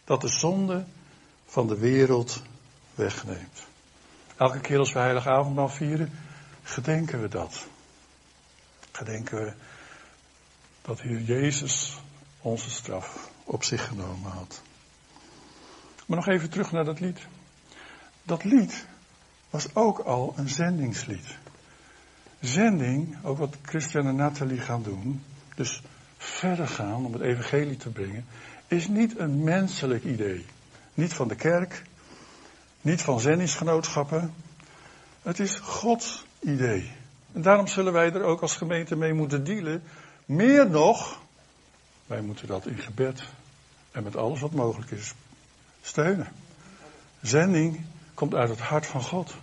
dat de zonde van de wereld wegneemt. Elke keer als we heilige avondmaal vieren, gedenken we dat. Gedenken we dat Heer Jezus onze straf op zich genomen had. Maar nog even terug naar dat lied. Dat lied was ook al een zendingslied. Zending, ook wat Christian en Nathalie gaan doen, dus verder gaan om het evangelie te brengen, is niet een menselijk idee. Niet van de kerk, niet van zendingsgenootschappen. Het is Gods idee. En daarom zullen wij er ook als gemeente mee moeten dealen. Meer nog, wij moeten dat in gebed en met alles wat mogelijk is steunen. Zending komt uit het hart van God.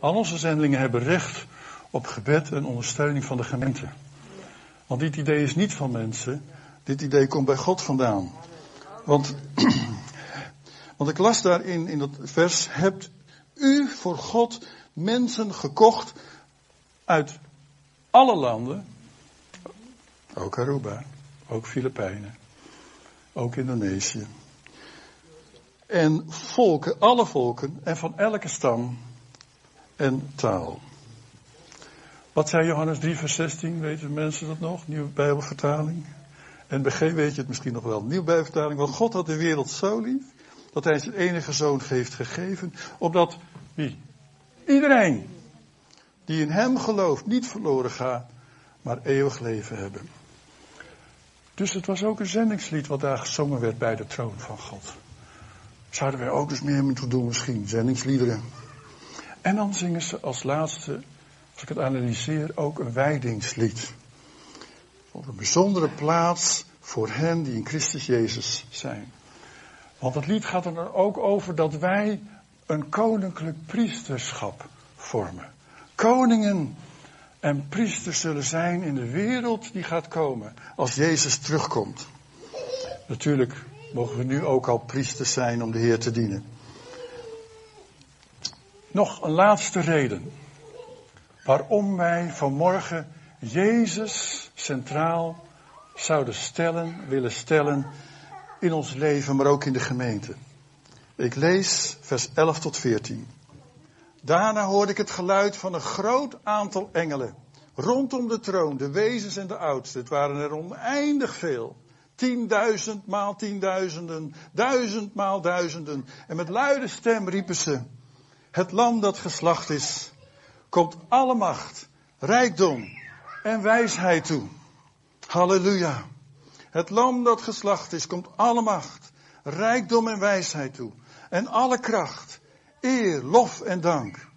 Al onze zendingen hebben recht op gebed en ondersteuning van de gemeente. Want dit idee is niet van mensen, dit idee komt bij God vandaan. Want, [clears throat] want ik las daarin in dat vers, hebt u voor God mensen gekocht uit alle landen, ook Aruba, ook Filipijnen, ook Indonesië. En volken, alle volken en van elke stam en taal. Wat zei Johannes 3 vers 16, weten mensen dat nog? Nieuwe Bijbelvertaling. En G weet je het misschien nog wel. Nieuwe Bijbelvertaling, want God had de wereld zo lief, dat hij zijn enige zoon heeft gegeven, opdat, wie? Iedereen die in hem gelooft niet verloren gaat, maar eeuwig leven hebben. Dus het was ook een zendingslied wat daar gezongen werd bij de troon van God. Zouden wij ook eens meer moeten doen misschien, zendingsliederen. En dan zingen ze als laatste, als ik het analyseer, ook een wijdingslied. Op een bijzondere plaats voor hen die in Christus Jezus zijn. Want het lied gaat er ook over dat wij een koninklijk priesterschap vormen koningen en priesters zullen zijn in de wereld die gaat komen als Jezus terugkomt. Natuurlijk mogen we nu ook al priesters zijn om de Heer te dienen. Nog een laatste reden waarom wij vanmorgen Jezus centraal zouden stellen, willen stellen in ons leven, maar ook in de gemeente. Ik lees vers 11 tot 14. Daarna hoorde ik het geluid van een groot aantal engelen. Rondom de troon, de wezens en de oudsten. Het waren er oneindig veel. Tienduizend maal tienduizenden, duizend maal duizenden. En met luide stem riepen ze, het lam dat geslacht is, komt alle macht, rijkdom en wijsheid toe. Halleluja. Het lam dat geslacht is, komt alle macht, rijkdom en wijsheid toe. En alle kracht eer, lof en dank.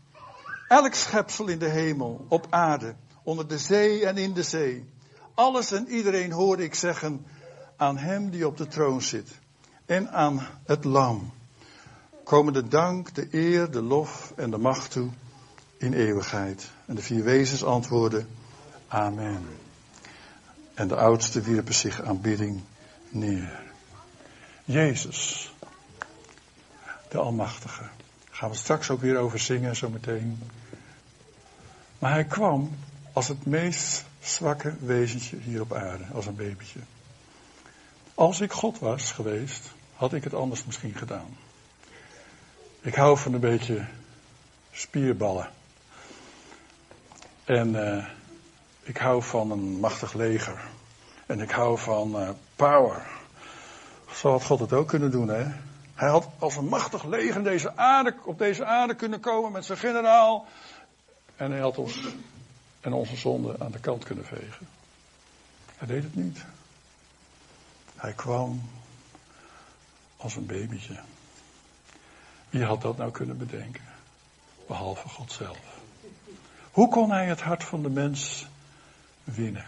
Elk schepsel in de hemel, op aarde, onder de zee en in de zee. Alles en iedereen hoorde ik zeggen aan hem die op de troon zit en aan het lam. Komen de dank, de eer, de lof en de macht toe in eeuwigheid. En de vier wezens antwoorden, Amen. En de oudsten wierpen zich aanbidding neer. Jezus, de Almachtige. Gaan we straks ook weer over zingen, zometeen. Maar hij kwam als het meest zwakke wezentje hier op aarde, als een babytje. Als ik God was geweest, had ik het anders misschien gedaan. Ik hou van een beetje spierballen. En uh, ik hou van een machtig leger. En ik hou van uh, power. Zo had God het ook kunnen doen, hè? Hij had als een machtig leger deze aarde, op deze aarde kunnen komen met zijn generaal. En hij had ons en onze zonde aan de kant kunnen vegen. Hij deed het niet. Hij kwam als een babytje. Wie had dat nou kunnen bedenken? Behalve God zelf. Hoe kon hij het hart van de mens winnen?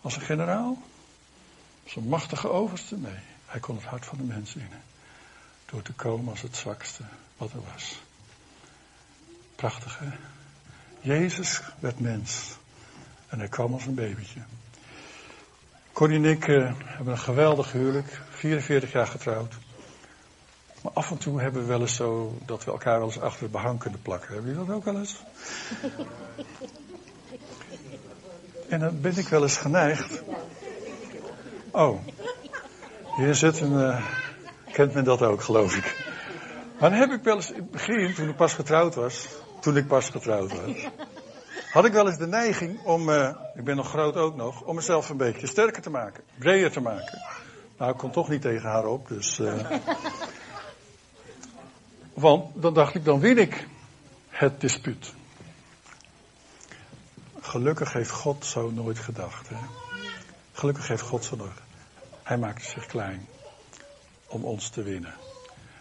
Als een generaal? Als een machtige overste? Nee, hij kon het hart van de mens winnen. Door te komen als het zwakste wat er was. Prachtig hè? Jezus werd mens. En hij kwam als een babytje. Connie en ik uh, hebben een geweldig huwelijk. 44 jaar getrouwd. Maar af en toe hebben we wel eens zo dat we elkaar wel eens achter het behang kunnen plakken. Hebben jullie dat ook wel eens? [laughs] en dan ben ik wel eens geneigd. Oh, hier zit een. Uh, kent men dat ook, geloof ik. Maar dan heb ik wel eens in het begin, toen ik pas getrouwd was. Toen ik pas getrouwd was. Had ik wel eens de neiging om, uh, ik ben nog groot ook nog, om mezelf een beetje sterker te maken. Breder te maken. Nou, ik kon toch niet tegen haar op, dus. Uh, want dan dacht ik, dan win ik het dispuut. Gelukkig heeft God zo nooit gedacht. Hè? Gelukkig heeft God zo nooit. Hij maakte zich klein om ons te winnen.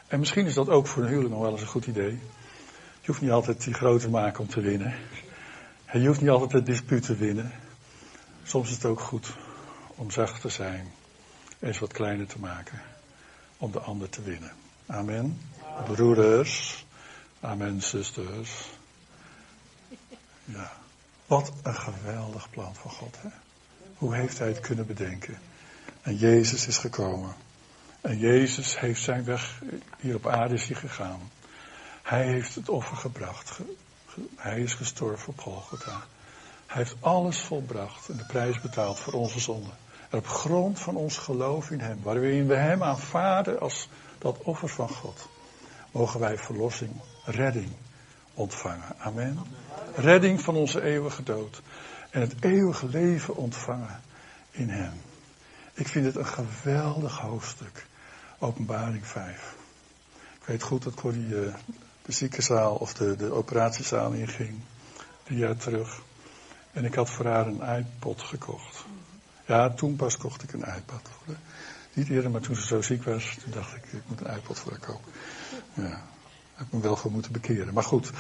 En misschien is dat ook voor een huwelijk nog wel eens een goed idee. Je hoeft niet altijd die grote te maken om te winnen. En je hoeft niet altijd het dispuut te winnen. Soms is het ook goed om zacht te zijn. Eens wat kleiner te maken. Om de ander te winnen. Amen. Broeders. Amen, zusters. Ja. Wat een geweldig plan van God, hè? Hoe heeft hij het kunnen bedenken? En Jezus is gekomen. En Jezus heeft zijn weg, hier op aarde is hij gegaan. Hij heeft het offer gebracht. Hij is gestorven op Golgotha. Hij heeft alles volbracht en de prijs betaald voor onze zonde. En op grond van ons geloof in Hem, waarin we Hem aanvaarden als dat offer van God, mogen wij verlossing, redding ontvangen. Amen. Redding van onze eeuwige dood. En het eeuwige leven ontvangen in Hem. Ik vind het een geweldig hoofdstuk. Openbaring 5. Ik weet goed dat Corrie uh, de ziekenzaal of de, de operatiezaal inging. Drie jaar terug. En ik had voor haar een iPod gekocht. Ja, toen pas kocht ik een iPad. Niet eerder, maar toen ze zo ziek was, toen dacht ik, ik moet een iPod voor haar kopen. Ja, heb me wel voor moeten bekeren. Maar goed.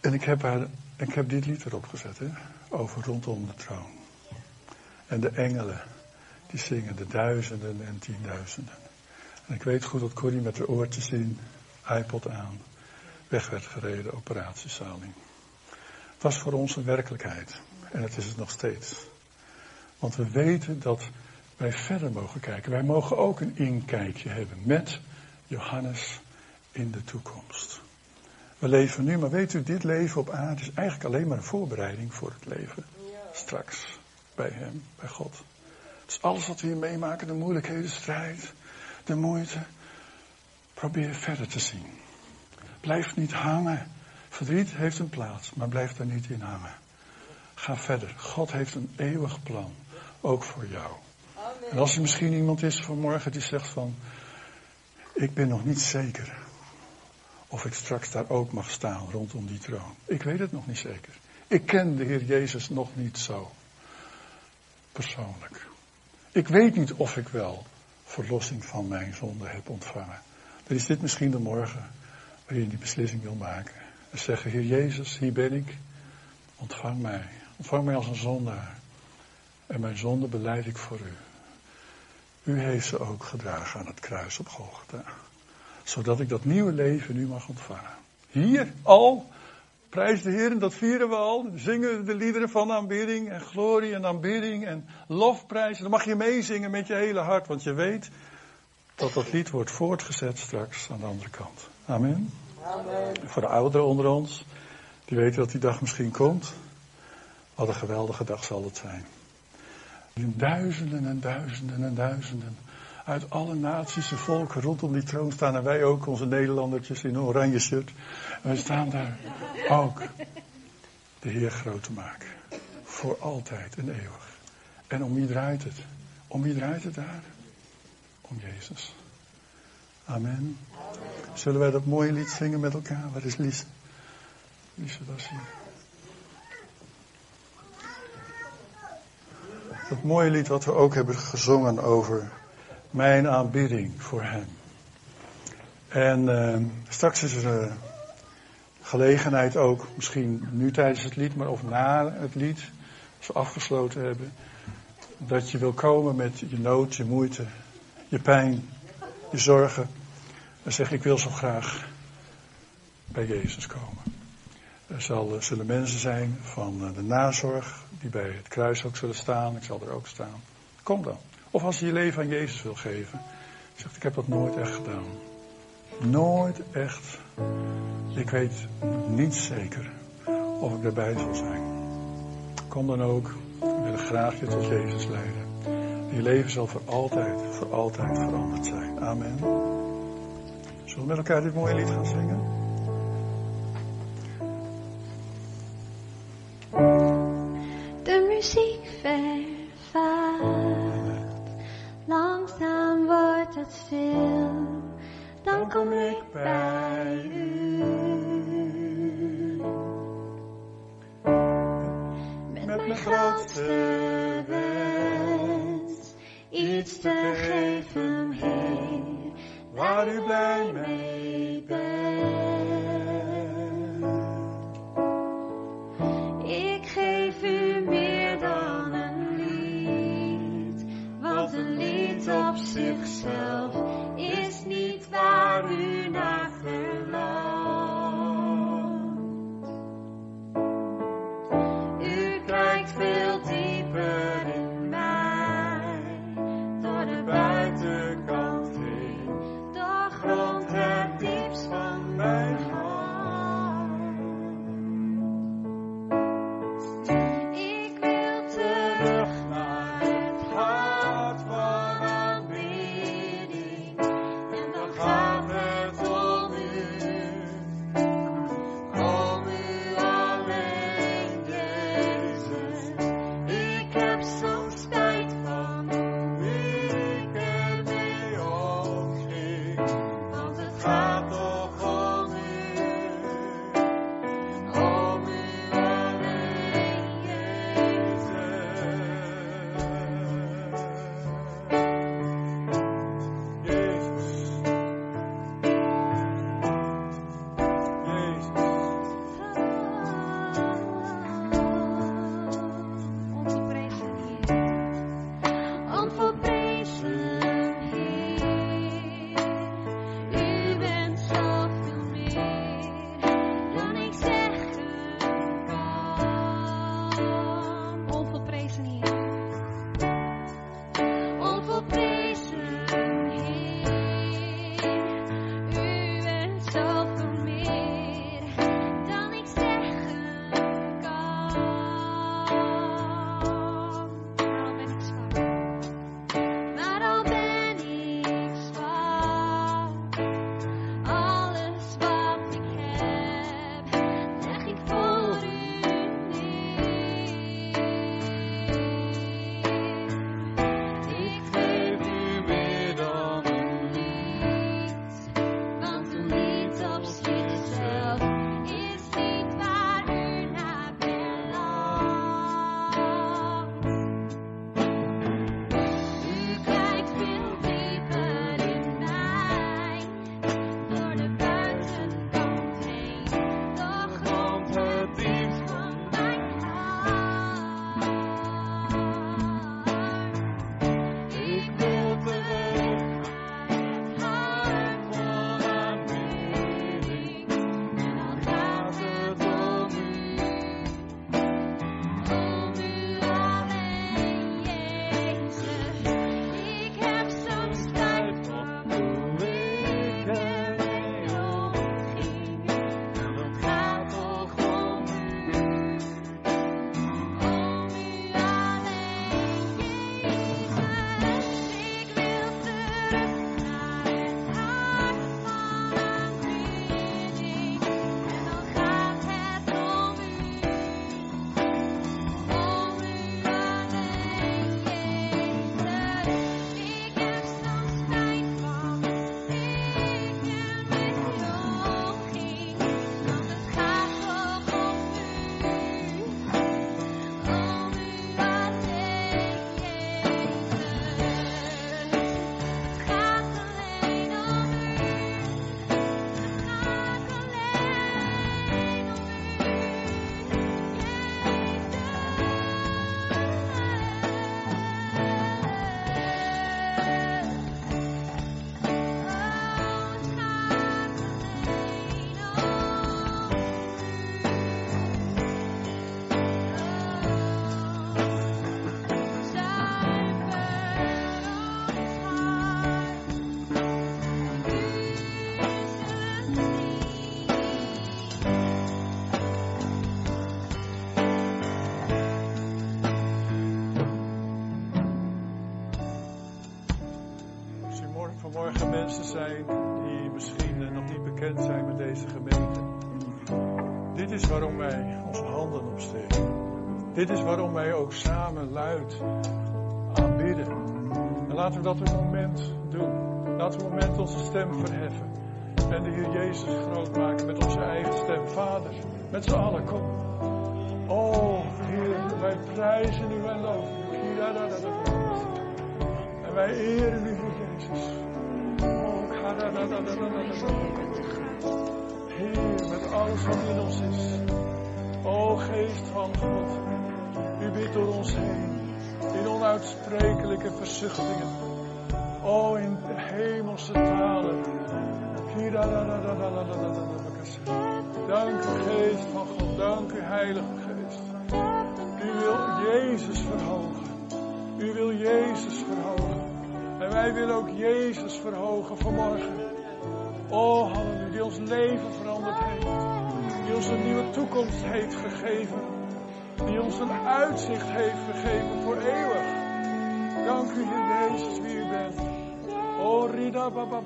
En ik heb, haar, ik heb dit lied erop gezet, hè, over rondom de troon. En de engelen, die zingen de duizenden en tienduizenden. En ik weet goed dat Corrie met haar oortjes in iPod aan, weg werd gereden, operatiezaling. Het was voor ons een werkelijkheid. En het is het nog steeds. Want we weten dat wij verder mogen kijken. Wij mogen ook een inkijkje hebben met Johannes in de toekomst. We leven nu, maar weet u, dit leven op aarde is eigenlijk alleen maar een voorbereiding voor het leven. Straks bij Hem, bij God. Dus alles wat we hier meemaken, de moeilijkheden, strijd, de moeite, Probeer verder te zien. Blijf niet hangen. Verdriet heeft een plaats, maar blijf daar niet in hangen. Ga verder. God heeft een eeuwig plan, ook voor jou. Amen. En als er misschien iemand is vanmorgen die zegt van, ik ben nog niet zeker of ik straks daar ook mag staan rondom die troon. Ik weet het nog niet zeker. Ik ken de Heer Jezus nog niet zo persoonlijk. Ik weet niet of ik wel verlossing van mijn zonde heb ontvangen. Dan is dit misschien de morgen waarin je die beslissing wil maken. En zeggen, Heer Jezus, hier ben ik. Ontvang mij. Ontvang mij als een zondaar. En mijn zonde beleid ik voor u. U heeft ze ook gedragen aan het kruis op Golgotha. Zodat ik dat nieuwe leven nu mag ontvangen. Hier al, Prijs de Heer, en dat vieren we al. Zingen de liederen van aanbidding en glorie en aanbidding en lofprijs. Dan mag je meezingen met je hele hart, want je weet dat dat lied wordt voortgezet straks aan de andere kant. Amen. Amen. Voor de ouderen onder ons, die weten dat die dag misschien komt. Wat een geweldige dag zal het zijn. Duizenden en duizenden en duizenden uit alle naties en volken rondom die troon staan. En wij ook, onze Nederlandertjes in oranje shirt. En wij staan daar ook de Heer groot te maken. Voor altijd en eeuwig. En om wie draait het? Om wie draait het daar? Om Jezus. Amen. Zullen wij dat mooie lied zingen met elkaar? Waar is Lies? Lies, hier. Dat mooie lied wat we ook hebben gezongen over mijn aanbidding voor Hem. En uh, straks is er uh, gelegenheid ook, misschien nu tijdens het lied, maar of na het lied, als we afgesloten hebben, dat je wil komen met je nood, je moeite, je pijn, je zorgen. En zeg ik wil zo graag bij Jezus komen. Er zal, zullen mensen zijn van eh, de nazorg, die bij het kruis ook zullen staan. Ik zal er ook staan. Kom dan. Of als je je leven aan Jezus wil geven. Zegt, ik heb dat nooit echt gedaan. Nooit echt. Ik weet niet zeker of ik erbij zal zijn. Kom dan ook. We willen graag je tot Jezus leiden. Je leven zal voor altijd, voor altijd veranderd zijn. Amen. Zullen we met elkaar dit mooie lied gaan zingen? De muziek vervaagt. Langzaam wordt het stil, dan kom ik bij u. Met mijn grootste iets te geven, Heer, waar u blij mee zijn die misschien nog niet bekend zijn met deze gemeente. Dit is waarom wij onze handen opsteken. Dit is waarom wij ook samen luid aanbidden. En laten we dat een moment doen. Laten we een moment onze stem verheffen. En de Heer Jezus groot maken met onze eigen stem. Vader, met z'n allen, kom. Oh, Heer, wij prijzen u en loven. En wij eren u, Heer Jezus. Heer, met alles wat in ons is. O Geest van God, u bidt door ons heen. In onuitsprekelijke verzuchtingen. O, in de hemelse talen. Dank u, Geest van God. Dank u, Heilige Geest. U wil Jezus verhogen. U wil Jezus verhogen. En wij willen ook Jezus verhogen vanmorgen. Oh, halleluja, die ons leven veranderd heeft. Die ons een nieuwe toekomst heeft gegeven. Die ons een uitzicht heeft gegeven voor eeuwig. Dank u, Jezus, wie u bent. Oh, Rida Baba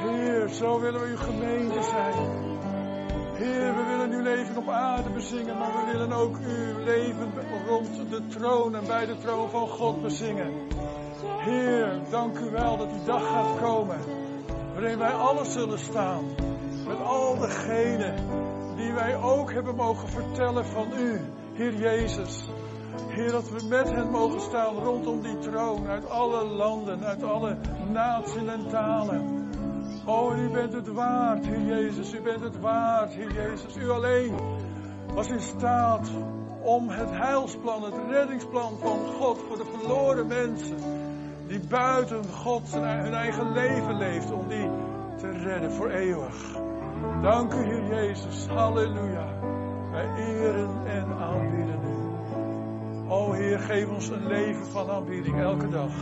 Heer, zo willen we uw zijn. Heer, we willen uw leven op aarde bezingen, maar we willen ook uw leven rond de troon en bij de troon van God bezingen. Heer, dank u wel dat die dag gaat komen, waarin wij alles zullen staan, met al degenen die wij ook hebben mogen vertellen van u, Heer Jezus. Heer, dat we met hen mogen staan rondom die troon, uit alle landen, uit alle naties en talen. Oh, u bent het waard, Heer Jezus. U bent het waard, Heer Jezus. U alleen was in staat om het heilsplan, het reddingsplan van God voor de verloren mensen, die buiten God hun eigen leven leeft, om die te redden voor eeuwig. Dank u, Heer Jezus. Halleluja. Wij eren en aanbieden u. O Heer, geef ons een leven van aanbieding elke dag.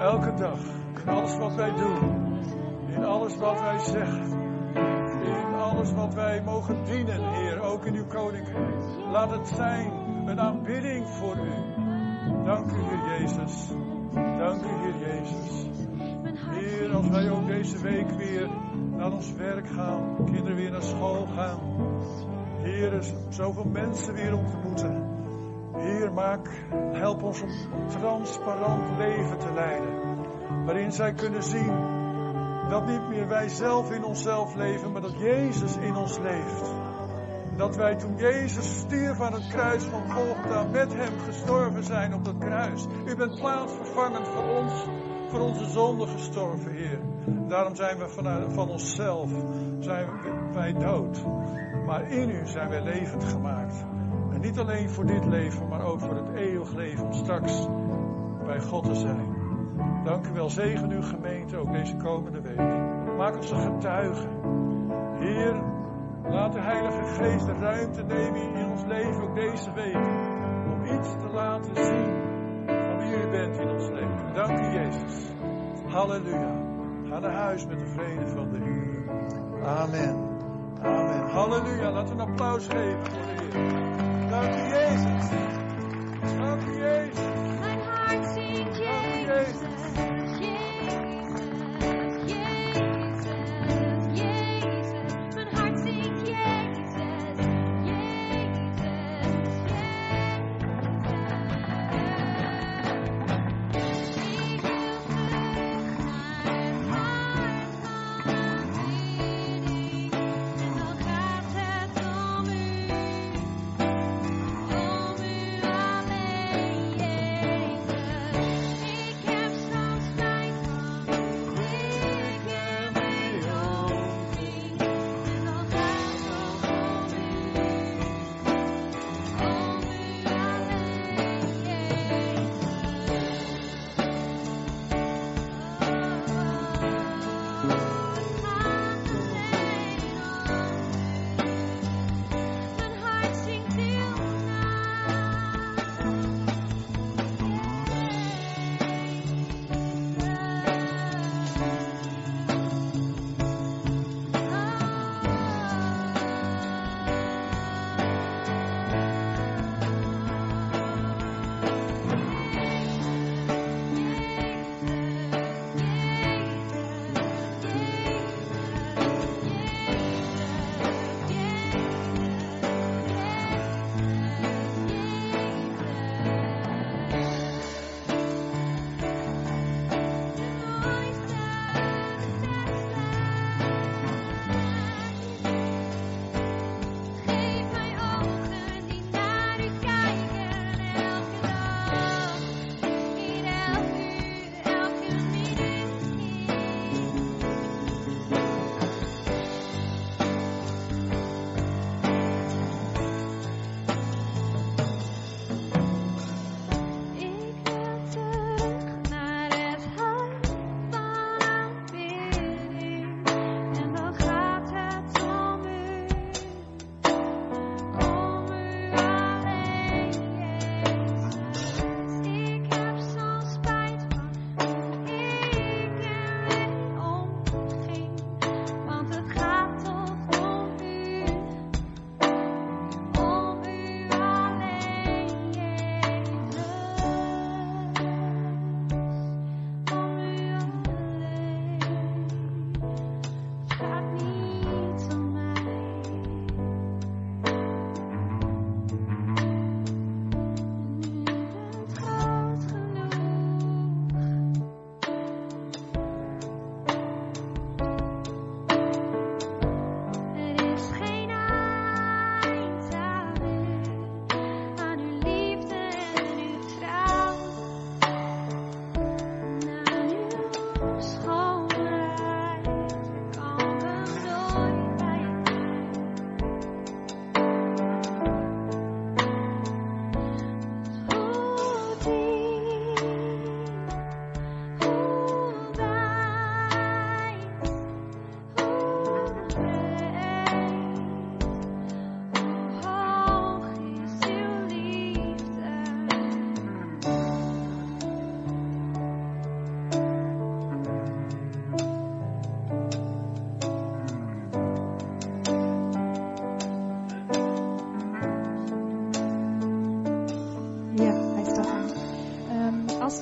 Elke dag. Alles wat wij doen. In alles wat wij zeggen. In alles wat wij mogen dienen, Heer. Ook in uw koninkrijk. Laat het zijn een aanbidding voor u. Dank u, Heer Jezus. Dank u, Heer Jezus. Heer, als wij ook deze week weer naar ons werk gaan. Kinderen weer naar school gaan. Heer, er zoveel mensen weer ontmoeten. Heer, maak, help ons om transparant leven te leiden. Waarin zij kunnen zien dat niet meer wij zelf in onszelf leven, maar dat Jezus in ons leeft. Dat wij toen Jezus stierf aan het kruis van Golgotha met hem gestorven zijn op dat kruis. U bent plaatsvervangend voor ons, voor onze zonde gestorven, Heer. Daarom zijn we vanuit, van onszelf zijn wij dood. Maar in u zijn wij levend gemaakt. En niet alleen voor dit leven, maar ook voor het eeuwig leven om straks bij God te zijn. Dank u wel. Zegen uw gemeente ook deze komende week. Maak ons een getuige. Heer, laat de Heilige Geest de ruimte nemen in ons leven ook deze week. Om iets te laten zien van wie u bent in ons leven. Dank u Jezus. Halleluja. Ga naar huis met de vrede van de Heer. Amen. Amen. Halleluja. We een applaus geven voor de Heer. Dank u Jezus. Dank u Jezus.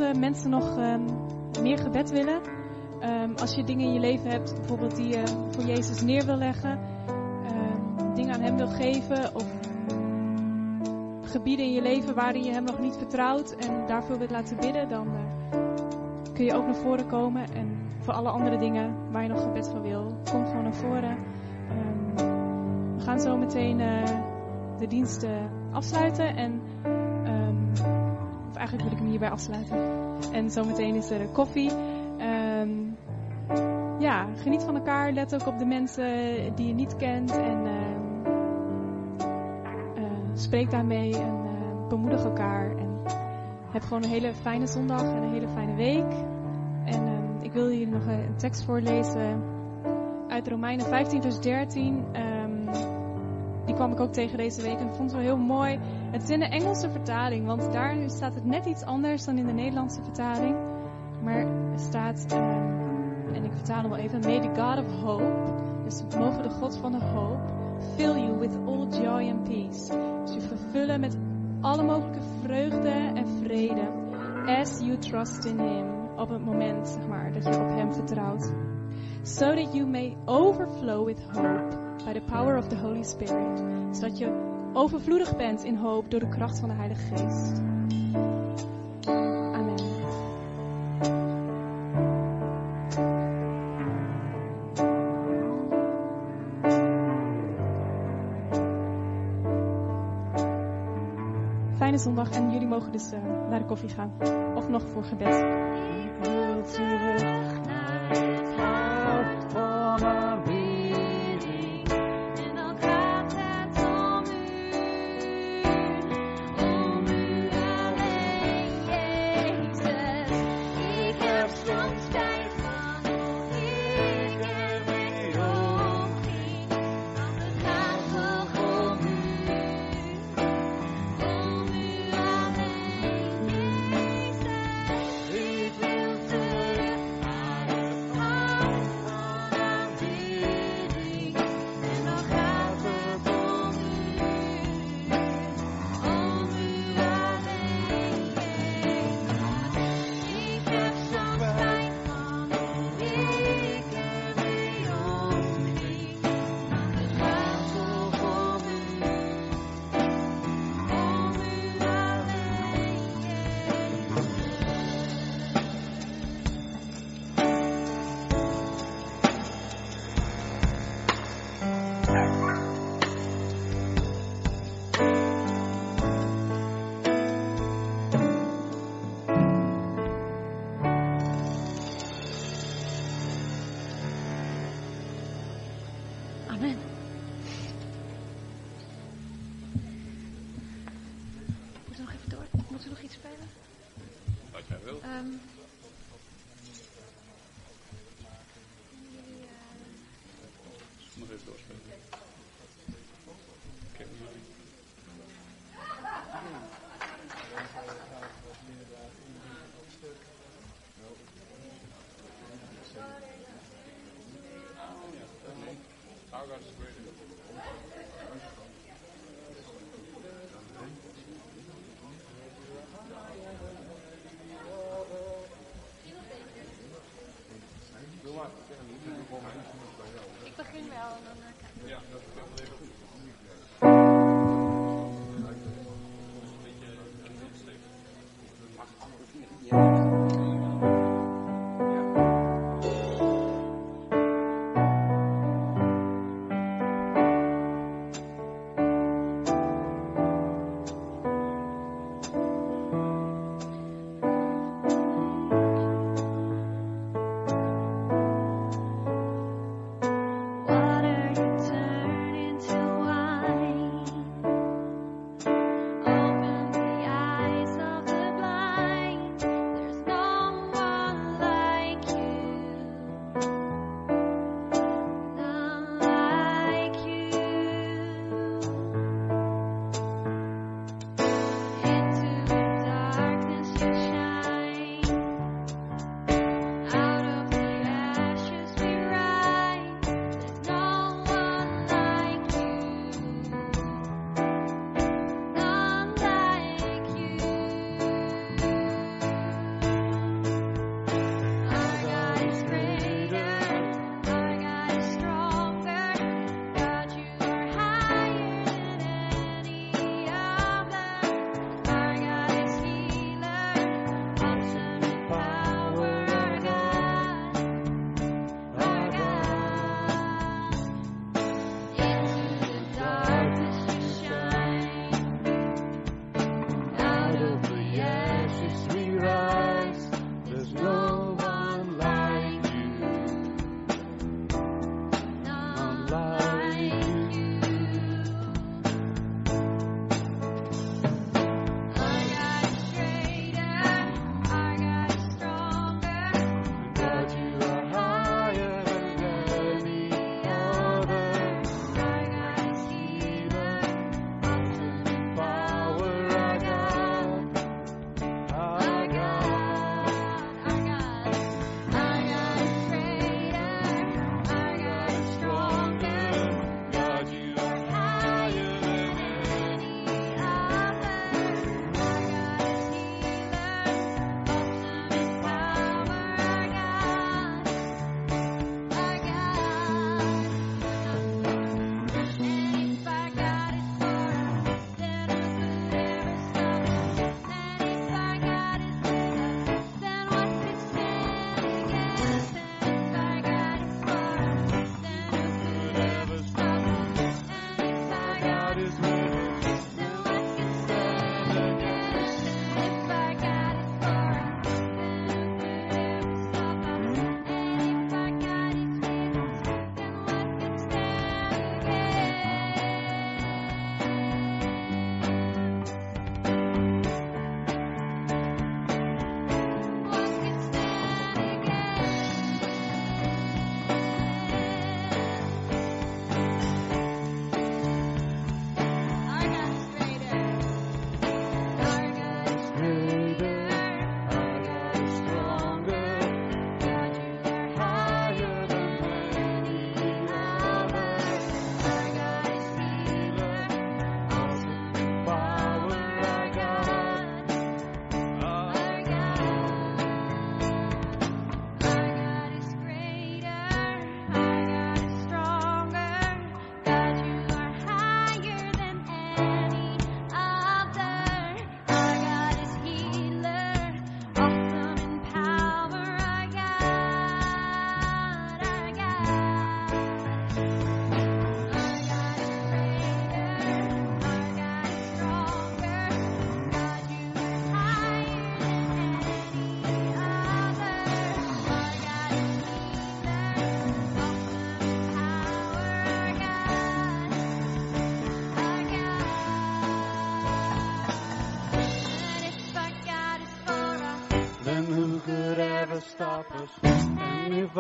Eh, mensen nog ehm, meer gebed willen, ehm, als je dingen in je leven hebt, bijvoorbeeld die je voor Jezus neer wil leggen, ehm, dingen aan Hem wil geven, of gebieden in je leven waarin je Hem nog niet vertrouwt en daarvoor wilt laten bidden, dan eh, kun je ook naar voren komen. En voor alle andere dingen waar je nog gebed van wil, kom gewoon naar voren. We gaan zo meteen eh, de diensten afsluiten en eigenlijk wil ik hem hierbij afsluiten. En zometeen is er koffie. Ehm, ja, geniet van elkaar. Let ook op de mensen die je niet kent. En ehm, eh, spreek daarmee en eh, bemoedig elkaar. En heb gewoon een hele fijne zondag en een hele fijne week. En ehm, ik wil jullie nog een tekst voorlezen uit Romeinen 15, vers 13. Ehm, die kwam ik ook tegen deze week en vond het wel heel mooi. Het is in de Engelse vertaling, want daar staat het net iets anders dan in de Nederlandse vertaling. Maar er staat, ehm, en ik vertaal hem wel even, May the God of Hope, dus mogen de God van de hoop, fill you with all joy and peace. Dus je vervullen met alle mogelijke vreugde en vrede, as you trust in Him, op het moment, zeg maar, dat je op Hem vertrouwt. So that you may overflow with hope by the power of the Holy Spirit. Zodat je overvloedig bent in hoop door de kracht van de Heilige Geest. Amen. Fijne zondag en jullie mogen dus eh, naar de koffie gaan. Of nog voor gebed. August.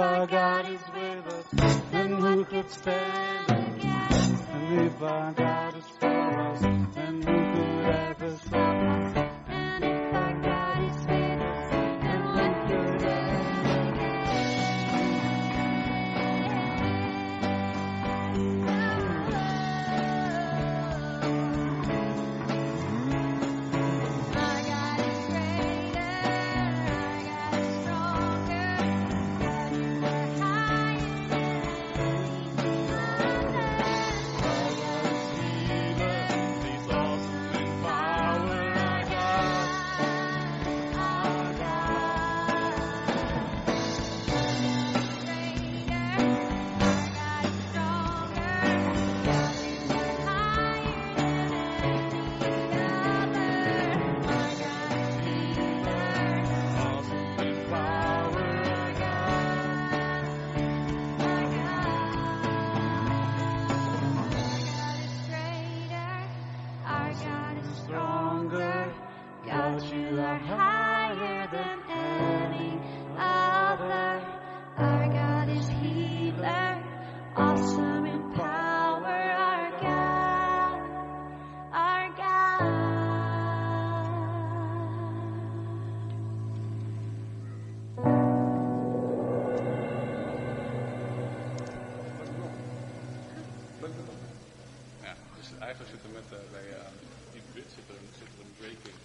our God is with us, then who could spare? Eh, bij, eh, in de buurt zit er, zit er een breaking.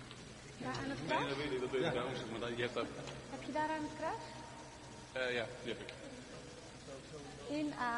Ja, aan het kruis? Nee, dat weet ik, dat weet ik trouwens. Maar dan, je hebt dat... Heb je daar aan het kruis? Eh, ja, die heb ik. In A.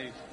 Ja,